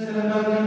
Selamanya